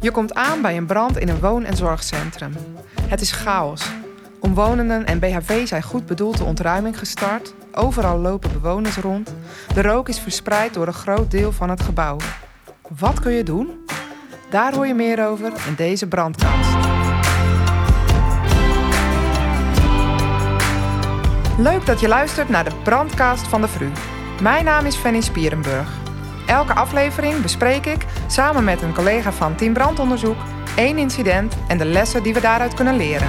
Je komt aan bij een brand in een woon- en zorgcentrum. Het is chaos. Omwonenden en BHV zijn goed bedoeld de ontruiming gestart. Overal lopen bewoners rond. De rook is verspreid door een groot deel van het gebouw. Wat kun je doen? Daar hoor je meer over in deze brandkast. Leuk dat je luistert naar de brandcast van de VRU. Mijn naam is Fanny Spierenburg. Elke aflevering bespreek ik samen met een collega van Team Brandonderzoek één incident en de lessen die we daaruit kunnen leren.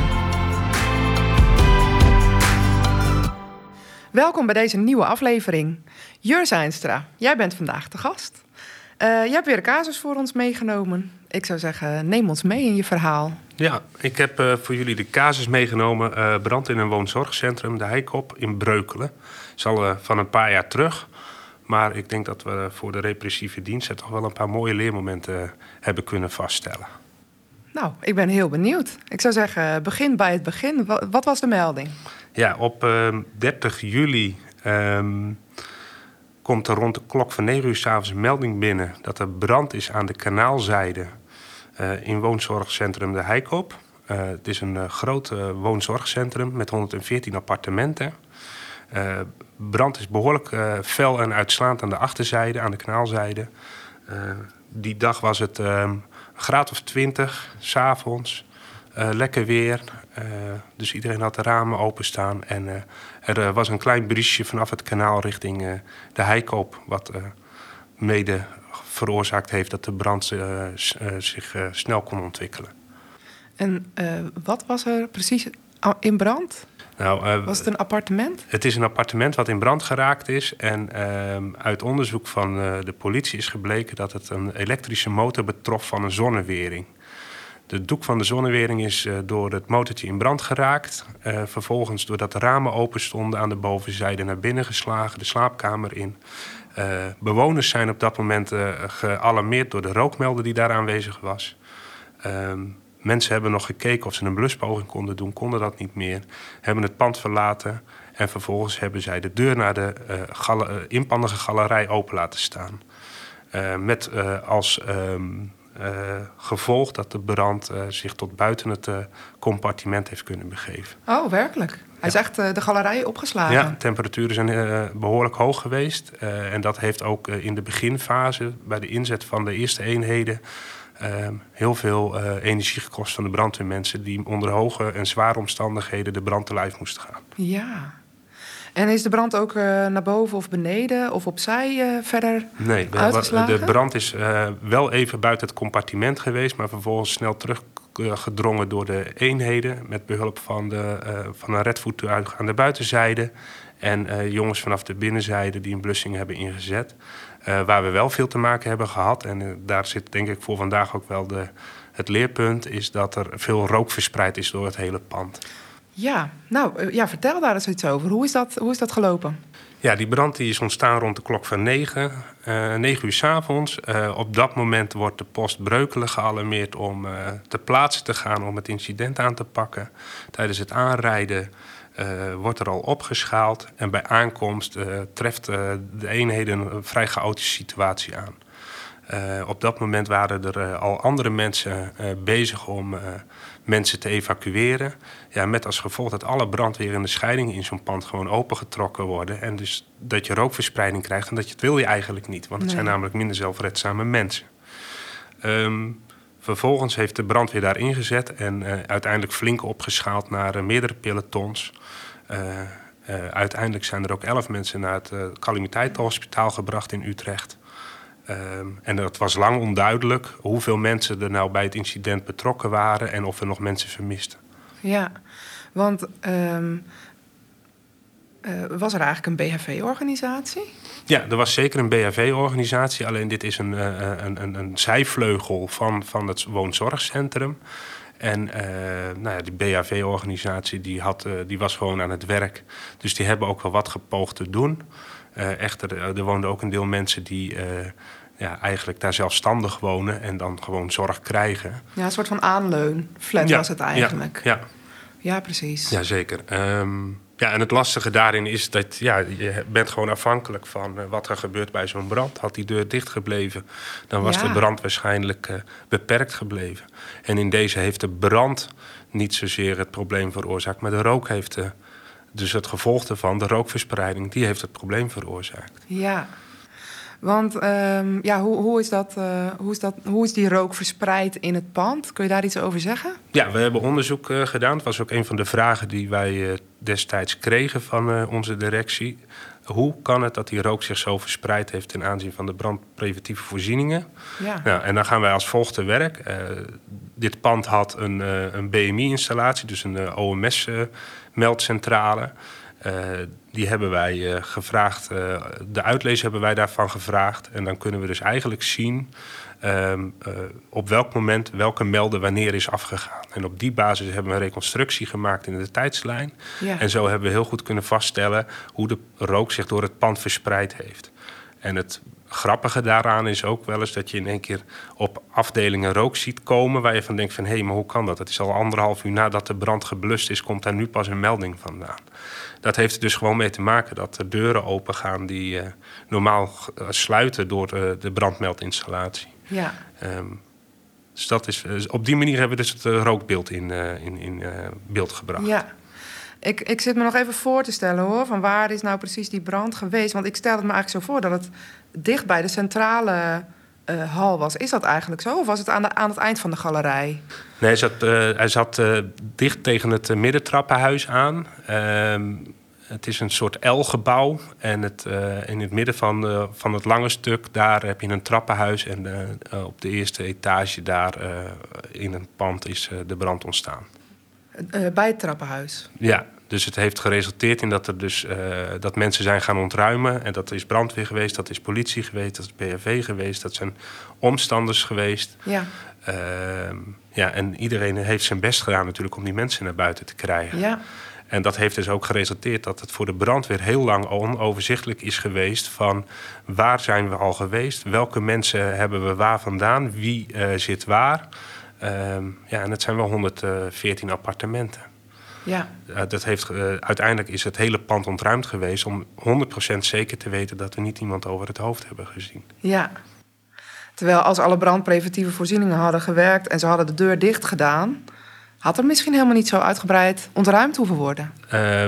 Welkom bij deze nieuwe aflevering. Jur Zijnstra, jij bent vandaag de gast. Uh, je hebt weer een casus voor ons meegenomen. Ik zou zeggen, neem ons mee in je verhaal. Ja, ik heb uh, voor jullie de casus meegenomen. Uh, brand in een woonzorgcentrum, de Heikop in Breukelen. is al van een paar jaar terug. Maar ik denk dat we voor de repressieve diensten toch wel een paar mooie leermomenten hebben kunnen vaststellen. Nou, ik ben heel benieuwd. Ik zou zeggen, begin bij het begin. Wat was de melding? Ja, op uh, 30 juli um, komt er rond de klok van 9 uur s'avonds een melding binnen dat er brand is aan de kanaalzijde uh, in woonzorgcentrum De Heikop. Uh, het is een groot woonzorgcentrum met 114 appartementen. Brand is behoorlijk fel en uitslaand aan de achterzijde, aan de kanaalzijde. die dag was het ehm, een graad of 20, s'avonds. lekker weer. dus iedereen had de ramen openstaan. En er was een klein briesje vanaf het kanaal richting de Heikoop. Wat mede veroorzaakt heeft dat de brand zich snel kon ontwikkelen. En wat was er precies in brand? Nou, was het een appartement? Het is een appartement wat in brand geraakt is. En ehm, uit onderzoek van de politie is gebleken dat het een elektrische motor betrof van een zonnewering. De doek van de zonnewering is uh, door het motortje in brand geraakt. Vervolgens, doordat de ramen open stonden, aan de bovenzijde naar binnen geslagen, de slaapkamer in. Bewoners zijn op dat moment gealarmeerd door de rookmelder die daar aanwezig was. Ehm, mensen hebben nog gekeken of ze een bluspoging konden doen, konden dat niet meer. Hebben het pand verlaten en vervolgens hebben zij de deur naar de inpandige galerij open laten staan. met als. Um, uh, gevolg dat de brand zich tot buiten het compartiment heeft kunnen begeven. Oh, werkelijk? Hij ja. is echt de galerij opgeslagen? Ja, temperaturen zijn behoorlijk hoog geweest. en dat heeft ook in de beginfase, bij de inzet van de eerste eenheden... heel veel energie gekost van de brandweermensen... die onder hoge en zware omstandigheden de brand te lijf moesten gaan. Ja, en is de brand ook uh, naar boven of beneden of opzij uh, verder Nee, de, de brand is uh, wel even buiten het compartiment geweest... maar vervolgens snel teruggedrongen door de eenheden... met behulp van, de, van een redvoertuig aan de buitenzijde... en jongens vanaf de binnenzijde die een blussing hebben ingezet. Waar we wel veel te maken hebben gehad... en daar zit denk ik voor vandaag ook wel de, het leerpunt... is dat er veel rook verspreid is door het hele pand. Ja, nou ja, vertel daar eens iets over. Hoe is dat, hoe is dat gelopen? Ja, die brand die is ontstaan rond de klok van 9, uh, 9 uur s avonds. Uh, op dat moment wordt de post Breukelen gealarmeerd om uh, ter plaatse te gaan om het incident aan te pakken. Tijdens het aanrijden wordt er al opgeschaald en bij aankomst treft de eenheden een vrij chaotische situatie aan. op dat moment waren er al andere mensen bezig om mensen te evacueren. Ja, met als gevolg dat alle brandweerende scheidingen in zo'n pand gewoon opengetrokken worden. En dus dat je rookverspreiding krijgt. En dat je, het wil je eigenlijk niet, want het zijn namelijk minder zelfredzame mensen. Um, vervolgens heeft de brandweer daar ingezet en uh, uiteindelijk flink opgeschaald naar uh, meerdere pelotons. Uh, uiteindelijk zijn er ook elf mensen naar het calamiteitenhospitaal gebracht in Utrecht. Um, en het was lang onduidelijk hoeveel mensen er nou bij het incident betrokken waren en of er nog mensen vermisten. Ja, want um, uh, was er eigenlijk een BHV-organisatie? Ja, er was zeker een BHV-organisatie, alleen dit is een, uh, een, een, een zijvleugel van, van het woonzorgcentrum. En uh, nou ja, die BHV-organisatie die had, die was gewoon aan het werk. Dus die hebben ook wel wat gepoogd te doen. echter, er woonden ook een deel mensen die ja, eigenlijk daar zelfstandig wonen en dan gewoon zorg krijgen. Ja, een soort van aanleun. Flat ja, was het eigenlijk. Ja, ja. ja precies. Jazeker. Um, Ja, en het lastige daarin is dat ja, je bent gewoon afhankelijk van wat er gebeurt bij zo'n brand. Had die deur dicht gebleven, dan was de brand waarschijnlijk beperkt gebleven. En in deze heeft de brand niet zozeer het probleem veroorzaakt, maar de rook heeft de, dus het gevolg daarvan, de rookverspreiding, die heeft het probleem veroorzaakt. Ja, want ehm, ja, hoe, hoe, is dat, uh, hoe, is dat, hoe is die rook verspreid in het pand? Kun je daar iets over zeggen? Ja, we hebben onderzoek uh, gedaan. Dat was ook een van de vragen die wij uh, destijds kregen van onze directie. Hoe kan het dat die rook zich zo verspreid heeft ten aanzien van de brandpreventieve voorzieningen? Ja. Nou, en dan gaan wij als volgt te werk. dit pand had een, een BMI-installatie, dus een OMS-meldcentrale. Die hebben wij uh, gevraagd, uh, de uitlees hebben wij daarvan gevraagd. En dan kunnen we dus eigenlijk zien um, op welk moment welke melden wanneer is afgegaan. En op die basis hebben we een reconstructie gemaakt in de tijdslijn. Ja. En zo hebben we heel goed kunnen vaststellen hoe de rook zich door het pand verspreid heeft. En het grappige daaraan is ook wel eens dat je in één keer op afdelingen rook ziet komen... waar je van denkt van, hé, hey, maar hoe kan dat? Het is al anderhalf uur nadat de brand geblust is... komt daar nu pas een melding vandaan. Dat heeft er dus gewoon mee te maken dat er deuren open gaan... die uh, normaal uh, sluiten door uh, de brandmeldinstallatie. Ja. Um, dus dat is, op die manier hebben we dus het rookbeeld in, in, in beeld gebracht. Ja. Ik, ik zit me nog even voor te stellen hoor, van waar is nou precies die brand geweest? Want ik stel het me eigenlijk zo voor dat het dicht bij de centrale uh, hal was. Is dat eigenlijk zo? Of was het aan, aan het eind van de galerij? Nee, hij zat, hij zat uh, dicht tegen het middentrappenhuis aan. Ehm, het is een soort L-gebouw. En het, in het midden van, van het lange stuk, daar heb je een trappenhuis. En op de eerste etage daar in een pand is de brand ontstaan. Bij het trappenhuis? Ja, dus het heeft geresulteerd in dat er dus uh, dat mensen zijn gaan ontruimen. En dat is brandweer geweest, dat is politie geweest, dat is BHV geweest, dat zijn omstanders geweest. Ja. Uh, ja, en iedereen heeft zijn best gedaan natuurlijk om die mensen naar buiten te krijgen. Ja. En dat heeft dus ook geresulteerd dat het voor de brandweer heel lang onoverzichtelijk is geweest van waar zijn we al geweest, welke mensen hebben we waar vandaan, wie uh, zit waar. Ehm, ja, en het zijn wel 114 appartementen. Ja. Uh, dat heeft, uh, uiteindelijk is het hele pand ontruimd geweest om 100% zeker te weten dat we niet iemand over het hoofd hebben gezien. Ja. Terwijl als alle brandpreventieve voorzieningen hadden gewerkt en ze hadden de deur dicht gedaan, had er misschien helemaal niet zo uitgebreid ontruimd hoeven worden. Uh,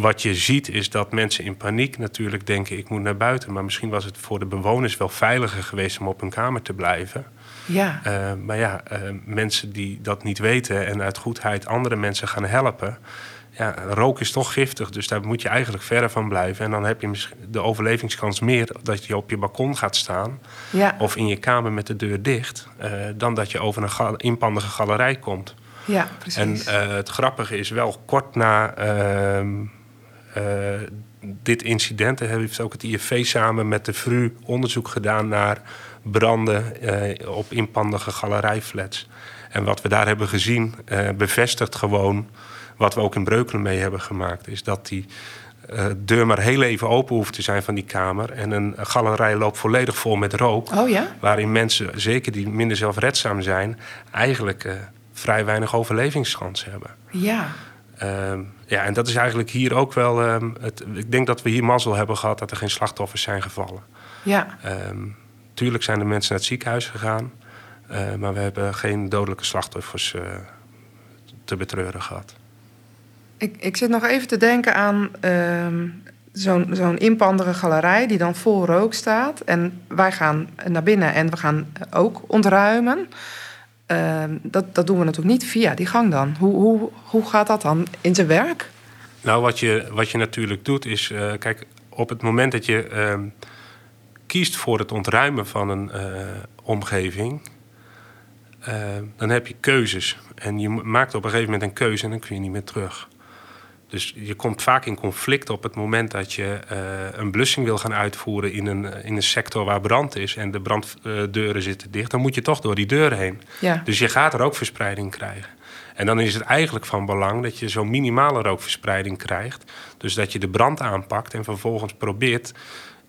wat je ziet is dat mensen in paniek natuurlijk denken: ik moet naar buiten. Maar misschien was het voor de bewoners wel veiliger geweest om op hun kamer te blijven. Ja. Uh, maar ja, uh, mensen die dat niet weten en uit goedheid andere mensen gaan helpen. Ja, rook is toch giftig, dus daar moet je eigenlijk verder van blijven. En dan heb je de overlevingskans meer dat je op je balkon gaat staan. Ja. Of in je kamer met de deur dicht. Uh, dan dat je over een inpandige galerij komt. Ja, precies. En het grappige is wel kort na ehm, dit incident heeft ook het IFV samen met de VRU onderzoek gedaan naar branden eh, op inpandige galerijflats. En wat we daar hebben gezien eh, bevestigt gewoon wat we ook in Breukelen mee hebben gemaakt. Is dat die uh, deur maar heel even open hoeft te zijn van die kamer. En een galerij loopt volledig vol met rook. Oh ja? Waarin mensen, zeker die minder zelfredzaam zijn, eigenlijk uh, vrij weinig overlevingskans hebben. Ja. Uh, ja, en dat is eigenlijk hier ook wel. Ehm, het, ik denk dat we hier mazzel hebben gehad dat er geen slachtoffers zijn gevallen. Ja. Um, Tuurlijk zijn de mensen naar het ziekenhuis gegaan. Uh, maar we hebben geen dodelijke slachtoffers uh, te betreuren gehad. Ik, ik zit nog even te denken aan uh, zo'n zo'n inpandere galerij die dan vol rook staat. En wij gaan naar binnen en we gaan ook ontruimen. Ehm, dat, dat doen we natuurlijk niet via die gang dan. Hoe, hoe, hoe gaat dat dan in zijn werk? Nou, wat je, wat je natuurlijk doet is... Uh, kijk, op het moment dat je ehm, kiest voor het ontruimen van een uh, omgeving, uh, dan heb je keuzes. En je maakt op een gegeven moment een keuze en dan kun je niet meer terug. Dus je komt vaak in conflict op het moment dat je uh, een blussing wil gaan uitvoeren in een, in een sector waar brand is en de branddeuren zitten dicht. Dan moet je toch door die deuren heen. Ja. Dus je gaat er ook verspreiding krijgen. En dan is het eigenlijk van belang dat je zo'n minimale rookverspreiding krijgt. Dus dat je de brand aanpakt en vervolgens probeert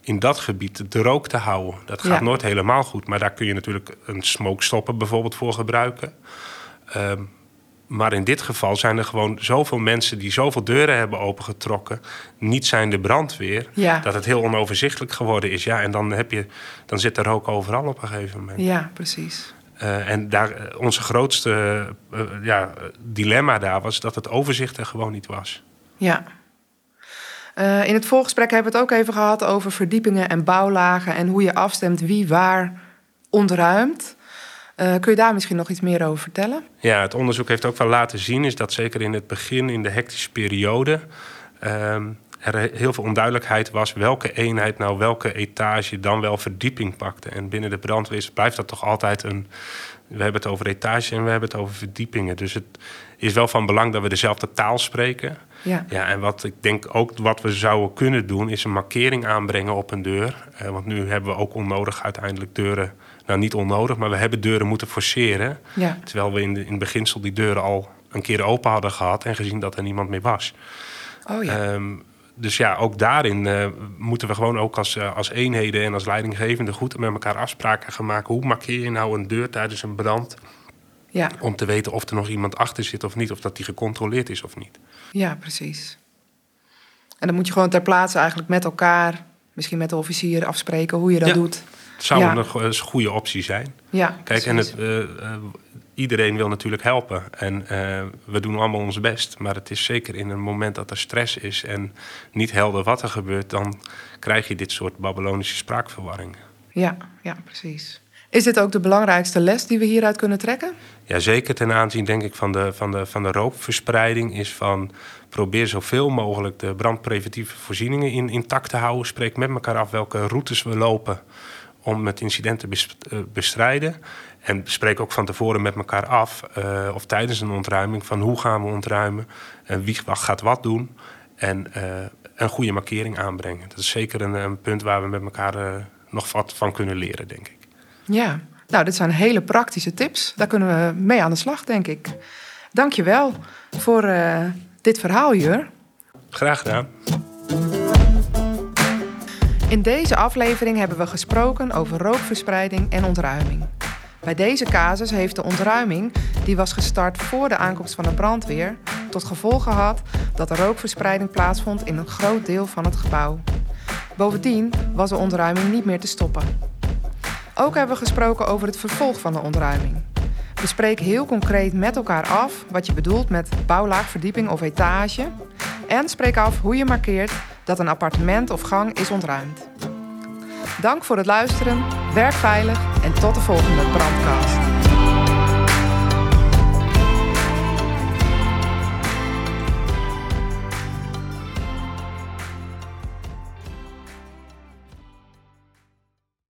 in dat gebied de rook te houden. Dat gaat nooit helemaal goed, maar daar kun je natuurlijk een smoke stopper bijvoorbeeld voor gebruiken. Um, maar in dit geval zijn er gewoon zoveel mensen die zoveel deuren hebben opengetrokken, niet zijn de brandweer, Ja. dat het heel onoverzichtelijk geworden is. Ja, en dan, heb je, dan zit er rook overal op een gegeven moment. Ja, precies. Eh, en daar, eh, onze grootste eh, ja, dilemma daar was dat het overzicht er gewoon niet was. Ja. In het voorgesprek hebben we het ook even gehad over verdiepingen en bouwlagen en hoe je afstemt wie waar ontruimt. Eh, kun je daar misschien nog iets meer over vertellen? Ja, het onderzoek heeft ook wel laten zien, is dat zeker in het begin, in de hectische periode, ehm, er heel veel onduidelijkheid was welke eenheid nou welke etage dan wel verdieping pakte. En binnen de brandweer blijft dat toch altijd een. We hebben het over etages en we hebben het over verdiepingen. Dus het is wel van belang dat we dezelfde taal spreken. Ja. Ja, en wat ik denk ook wat we zouden kunnen doen, is een markering aanbrengen op een deur. Eh, want nu hebben we ook onnodig uiteindelijk deuren. Nou, niet onnodig, maar we hebben deuren moeten forceren. Ja. Terwijl we in, de, in het beginsel die deuren al een keer open hadden gehad en gezien dat er niemand meer was. Oh ja. Ehm, dus ja, ook daarin eh, moeten we gewoon ook als, eh, als eenheden en als leidinggevende goed met elkaar afspraken gaan maken. Hoe markeer je nou een deur tijdens een brand? ja. Om te weten of er nog iemand achter zit of niet, of dat die gecontroleerd is of niet. ja, precies. En dan moet je gewoon ter plaatse eigenlijk met elkaar, misschien met de officier, afspreken hoe je dat Ja. doet. Het zou Ja. een, go- een goede optie zijn. Ja, Kijk, en het, eh, eh, iedereen wil natuurlijk helpen. En eh, we doen allemaal ons best. Maar het is zeker in een moment dat er stress is en niet helder wat er gebeurt, dan krijg je dit soort Babylonische spraakverwarringen. Ja, ja, precies. Is dit ook de belangrijkste les die we hieruit kunnen trekken? Ja, zeker ten aanzien denk ik van de, van de, van de rookverspreiding is van probeer zoveel mogelijk de brandpreventieve voorzieningen in, intact te houden. Spreek met elkaar af welke routes we lopen om het incident te eh, bestrijden. En spreek ook van tevoren met elkaar af eh, of tijdens een ontruiming van hoe gaan we ontruimen en wie gaat wat doen. En eh, een goede markering aanbrengen. Dat is zeker een, een punt waar we met elkaar nog wat van kunnen leren, denk ik. Ja, nou, dit zijn hele praktische tips. Daar kunnen we mee aan de slag, denk ik. Dank je wel voor dit verhaal, Jur. Graag gedaan. In deze aflevering hebben we gesproken over rookverspreiding en ontruiming. Bij deze casus heeft de ontruiming, die was gestart voor de aankomst van de brandweer, tot gevolg gehad dat er rookverspreiding plaatsvond in een groot deel van het gebouw. Bovendien was de ontruiming niet meer te stoppen. Ook hebben we gesproken over het vervolg van de ontruiming. Bespreek heel concreet met elkaar af wat je bedoelt met bouwlaag, verdieping of etage. En spreek af hoe je markeert dat een appartement of gang is ontruimd. Dank voor het luisteren, werk veilig en tot de volgende brandcast.